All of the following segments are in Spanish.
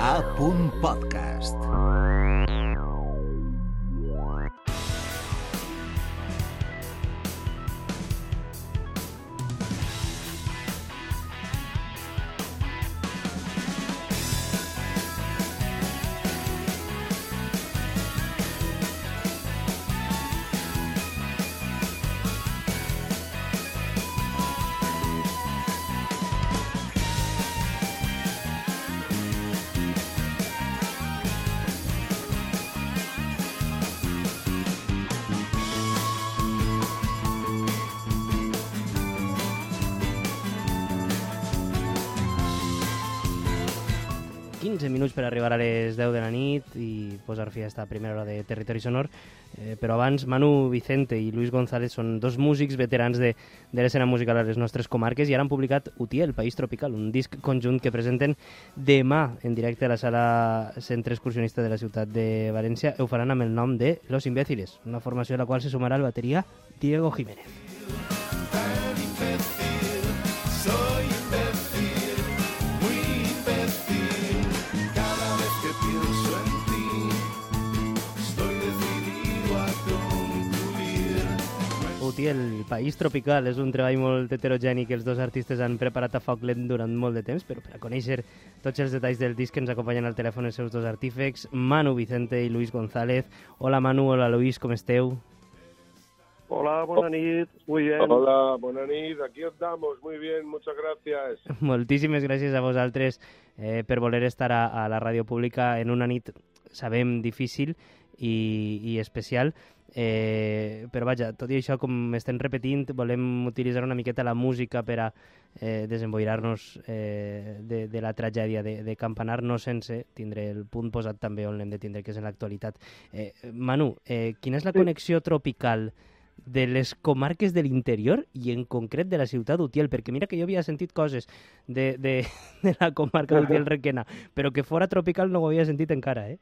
A. Podcast. 15 minuts per arribar a les 10 de la nit i posar fi a esta primera hora de Territori Sonor. Eh, però abans, Manu Vicente i Luis González són dos músics veterans de, de l'escena musical a les nostres comarques i ara han publicat Utiel, País Tropical, un disc conjunt que presenten demà en directe a la sala Centre Excursionista de la ciutat de València. Ho faran amb el nom de Los Imbéciles, una formació a la qual se sumarà el bateria Diego Jiménez. El País Tropical és un treball molt heterogeni que els dos artistes han preparat a foc lent durant molt de temps, però per a conèixer tots els detalls del disc ens acompanyen al telèfon els seus dos artífecs, Manu Vicente i Luis González. Hola Manu, hola Luis, com esteu? Hola, buena nit, muy bien. Hola, buena nit, aquí estamos, muy bien, muchas gracias. Moltíssimes gràcies a vosaltres eh, per voler estar a, a la ràdio pública en una nit, sabem, difícil i, i especial. Eh, però vaja, tot i això, com estem repetint, volem utilitzar una miqueta la música per a eh, desemboirar-nos eh, de, de la tragèdia de, de Campanar, no sense tindre el punt posat també on l'hem de tindre, que és en l'actualitat. Eh, Manu, eh, quina és la connexió tropical de les comarques de l'interior i en concret de la ciutat d'Utiel, perquè mira que jo havia sentit coses de, de, de la comarca d'Utiel-Requena, però que fora tropical no ho havia sentit encara, eh?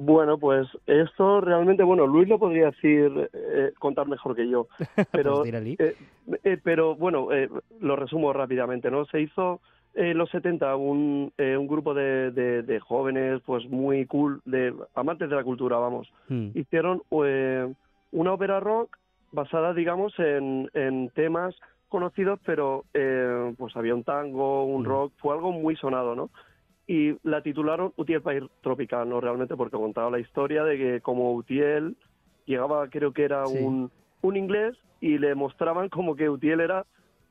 Bueno, pues esto realmente, bueno, Luis lo podría decir, eh, contar mejor que yo, pero, Pues eh, eh, pero bueno, eh, lo resumo rápidamente, ¿no? Se hizo en los 70 un, eh, un grupo de, de, de jóvenes, pues muy cool, de amantes de la cultura, vamos. Mm. Hicieron eh, una ópera rock basada, digamos, en, en temas conocidos, pero eh, pues había un tango, un Mm. rock, fue algo muy sonado, ¿no? Y la titularon Utiel País Tropical, ¿no? Realmente porque contaba la historia de que como Utiel llegaba, creo que era Sí. un, un inglés, y le mostraban como que Utiel era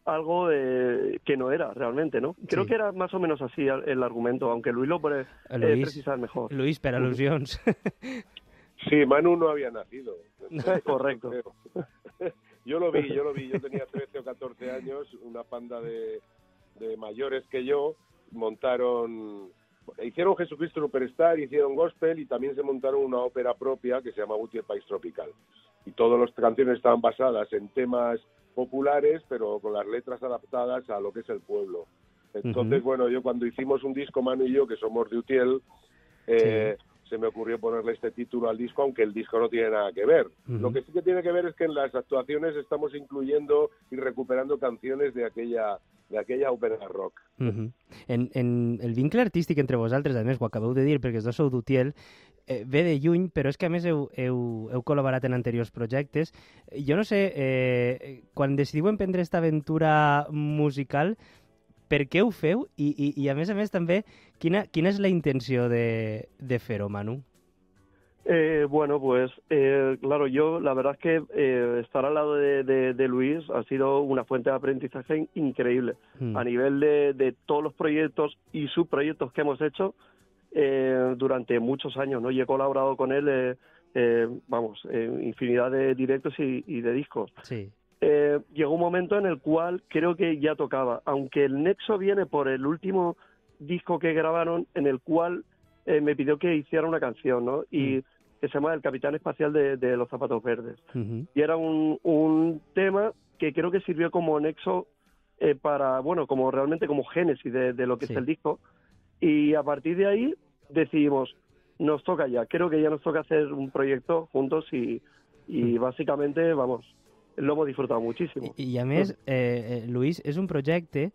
algo que no era realmente, ¿no? Creo Sí. que era más o menos así el, el argumento, aunque Luis lo puede eh, Luis. precisar mejor. Luis, per al·lusions. Sí, Manu no había nacido. Correcto. Yo lo vi, yo lo vi. Yo tenía 13 o 14 años, una panda de, de mayores que yo montaron, hicieron Jesucristo Superstar, hicieron gospel y también se montaron una ópera propia que se llama Guti el País Tropical. Y todas las canciones estaban basadas en temas populares, pero con las letras adaptadas a lo que es el pueblo. Entonces, bueno, yo cuando hicimos un disco, Manu y yo, que somos de Utiel, eh, se me ocurrió ponerle este título al disco, aunque el disco no tiene nada que ver. Ujú. Lo que sí que tiene que ver es que en las actuaciones estamos incluyendo y recuperando canciones de aquella de aquella ópera rock. Mhm. en, en el vincle artístic entre vosaltres, a més, ho acabeu de dir perquè els dos sou d'Utiel, eh, ve de lluny, però és que a més heu, heu, heu col·laborat en anteriors projectes. Jo no sé, eh, quan decidiu emprendre aquesta aventura musical, per què ho feu? I, i, i a més a més també, quina, quina és la intenció de, de fer-ho, Manu? Eh, bueno, pues eh, claro, yo la verdad es que eh, estar al lado de, de- de Luis ha sido una fuente de aprendizaje increíble Mm. a nivel de, de todos los proyectos y subproyectos que hemos hecho eh, durante muchos años, ¿no? Y he colaborado con él, eh, vamos, en infinidad de directos y, y de discos. Sí. Eh, llegó un momento en el cual creo que ya tocaba, aunque el nexo viene por el último disco que grabaron, en el cual eh, me pidió que hiciera una canción, ¿no? Y que se llama El Capitán Espacial de, de los Zapatos Verdes. Y era un, un tema que creo que sirvió como nexo eh, para, bueno, como realmente como génesis de, de lo que Sí. es el disco. Y a partir de ahí decidimos, nos toca ya, creo que ya nos toca hacer un proyecto juntos y, y básicamente, vamos, lo hemos disfrutado muchísimo. I, I a més, eh, eh, Luis, és un projecte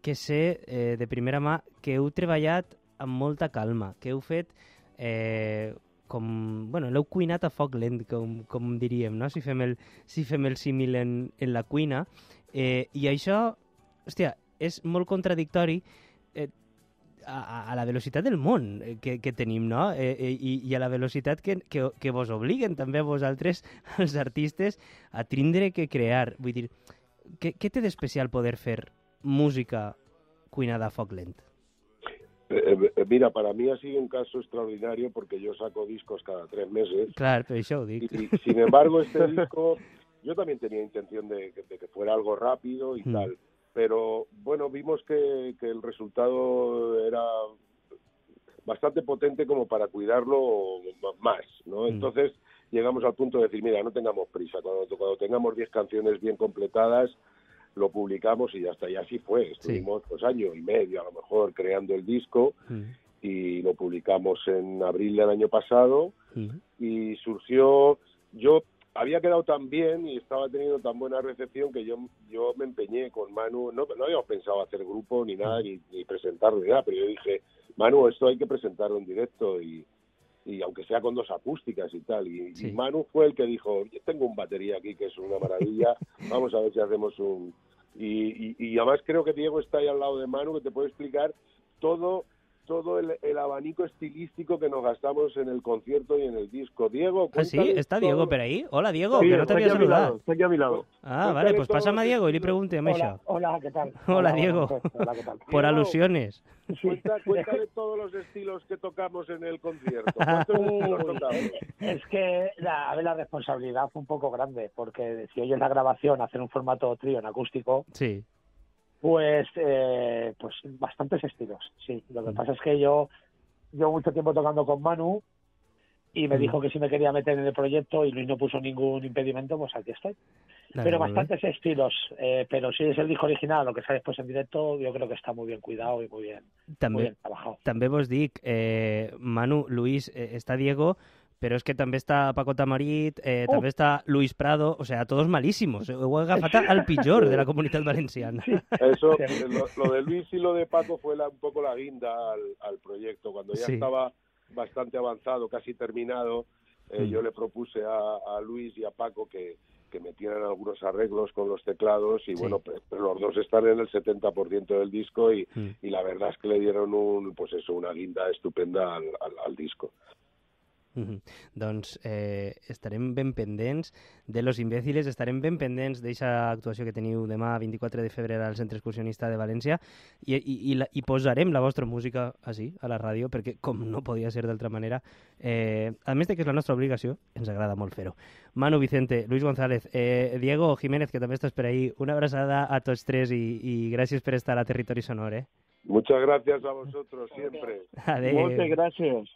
que sé eh, de primera mà que heu treballat amb molta calma, que heu fet eh, com... Bueno, l'heu cuinat a foc lent, com, com diríem, no? Si fem el, si fem el símil en, en la cuina. Eh, I això, hòstia, és molt contradictori eh, a, a la velocitat del món eh, que, que tenim, no? Eh, eh, i, I a la velocitat que, que, que vos obliguen també a vosaltres, els artistes, a tindre que crear. Vull dir, què, què té d'especial poder fer música cuinada a foc lent? Eh, eh, mira, para mí ha sido un caso extraordinario porque yo saco discos cada tres meses. Claro, pero ho dic. Y, y, sin embargo, este disco, yo también tenía intención de, de que fuera algo rápido y Mm. tal. Pero bueno, vimos que, que el resultado era bastante potente como para cuidarlo más, ¿no? Mm. Entonces llegamos al punto de decir, mira, no tengamos prisa, cuando, cuando tengamos 10 canciones bien completadas, lo publicamos y ya está. Y así fue. Estuvimos pues año y medio a lo mejor creando el disco Mm. y lo publicamos en abril del año pasado Mm. y surgió, yo había quedado tan bien y estaba teniendo tan buena recepción que yo, yo me empeñé con Manu, no, no habíamos pensado hacer grupo ni nada, ni, ni presentarlo ni nada, pero yo dije, Manu, esto hay que presentarlo en directo y, y aunque sea con dos acústicas y tal. Y, Sí. y Manu fue el que dijo, yo tengo un batería aquí que es una maravilla, vamos a ver si hacemos un... Y, y, y además creo que Diego está ahí al lado de Manu, que te puede explicar todo todo el, el abanico estilístico que nos gastamos en el concierto y en el disco. Diego, Ah, sí? todo- Diego per ahí? Hola, Diego, Sí, que no está aquí t'havia a mi lado, está aquí a mi lado. Ah, Cuéntale vale, pues pásame a Diego y le pregunte Hola, això. hola, ¿qué tal? Hola, Diego. Hola, ¿qué tal? Por Diego. alusiones. Cuenta- cuéntale todos los estilos que tocamos en el concierto. Es que la, a ver, la responsabilidad fue un poco grande, porque si oyes la grabación, hacer un formato trío en acústico, Sí. Pues, eh, pues bastantes estilos, sí. Lo que pasa es que yo llevo mucho tiempo tocando con Manu y me Mm. dijo que si me quería meter en el proyecto y Luis no puso ningún impedimento, pues aquí estoy. Pero bastantes estilos, eh, pero si es el disco original, lo que sale después en directo, yo creo que está muy bien cuidado y muy bien, muy També, bien trabajado. també vos dic, eh, Manu, Luis, eh, està Diego, però és que també està Paco Tamarit, eh, Oh. també està Luis Prado, o sea, todos malísimos. Ho he agafat al pitjor de la comunitat valenciana. Eso, Sí. lo, lo de Luis y lo de Paco fue la- un poco la guinda al, al proyecto. Cuando ya Sí. estaba bastante avanzado, casi terminado, eh, Mm. yo le propuse a, a Luis y a Paco que, que metieran algunos arreglos con los teclados y Sí. bueno, pe- pero los dos están en el 70% del disco y, Mm. y la verdad es que le dieron un, pues eso, una guinda estupenda al, al, al disco. Mhm. Doncs eh, estarem ben pendents de Los Imbéciles, estarem ben pendents d'eixa actuació que teniu demà 24 de febrer al Centre Excursionista de València i, i, i, la, i posarem la vostra música així, a la ràdio, perquè com no podia ser d'altra manera, eh, a més de que és la nostra obligació, ens agrada molt fer-ho. Manu Vicente, Luis González, eh, Diego Jiménez, que també estàs per ahí, una abraçada a tots tres i, i gràcies per estar a Territori Sonor, eh? Muchas gracias a vosotros siempre. Muchas gracias.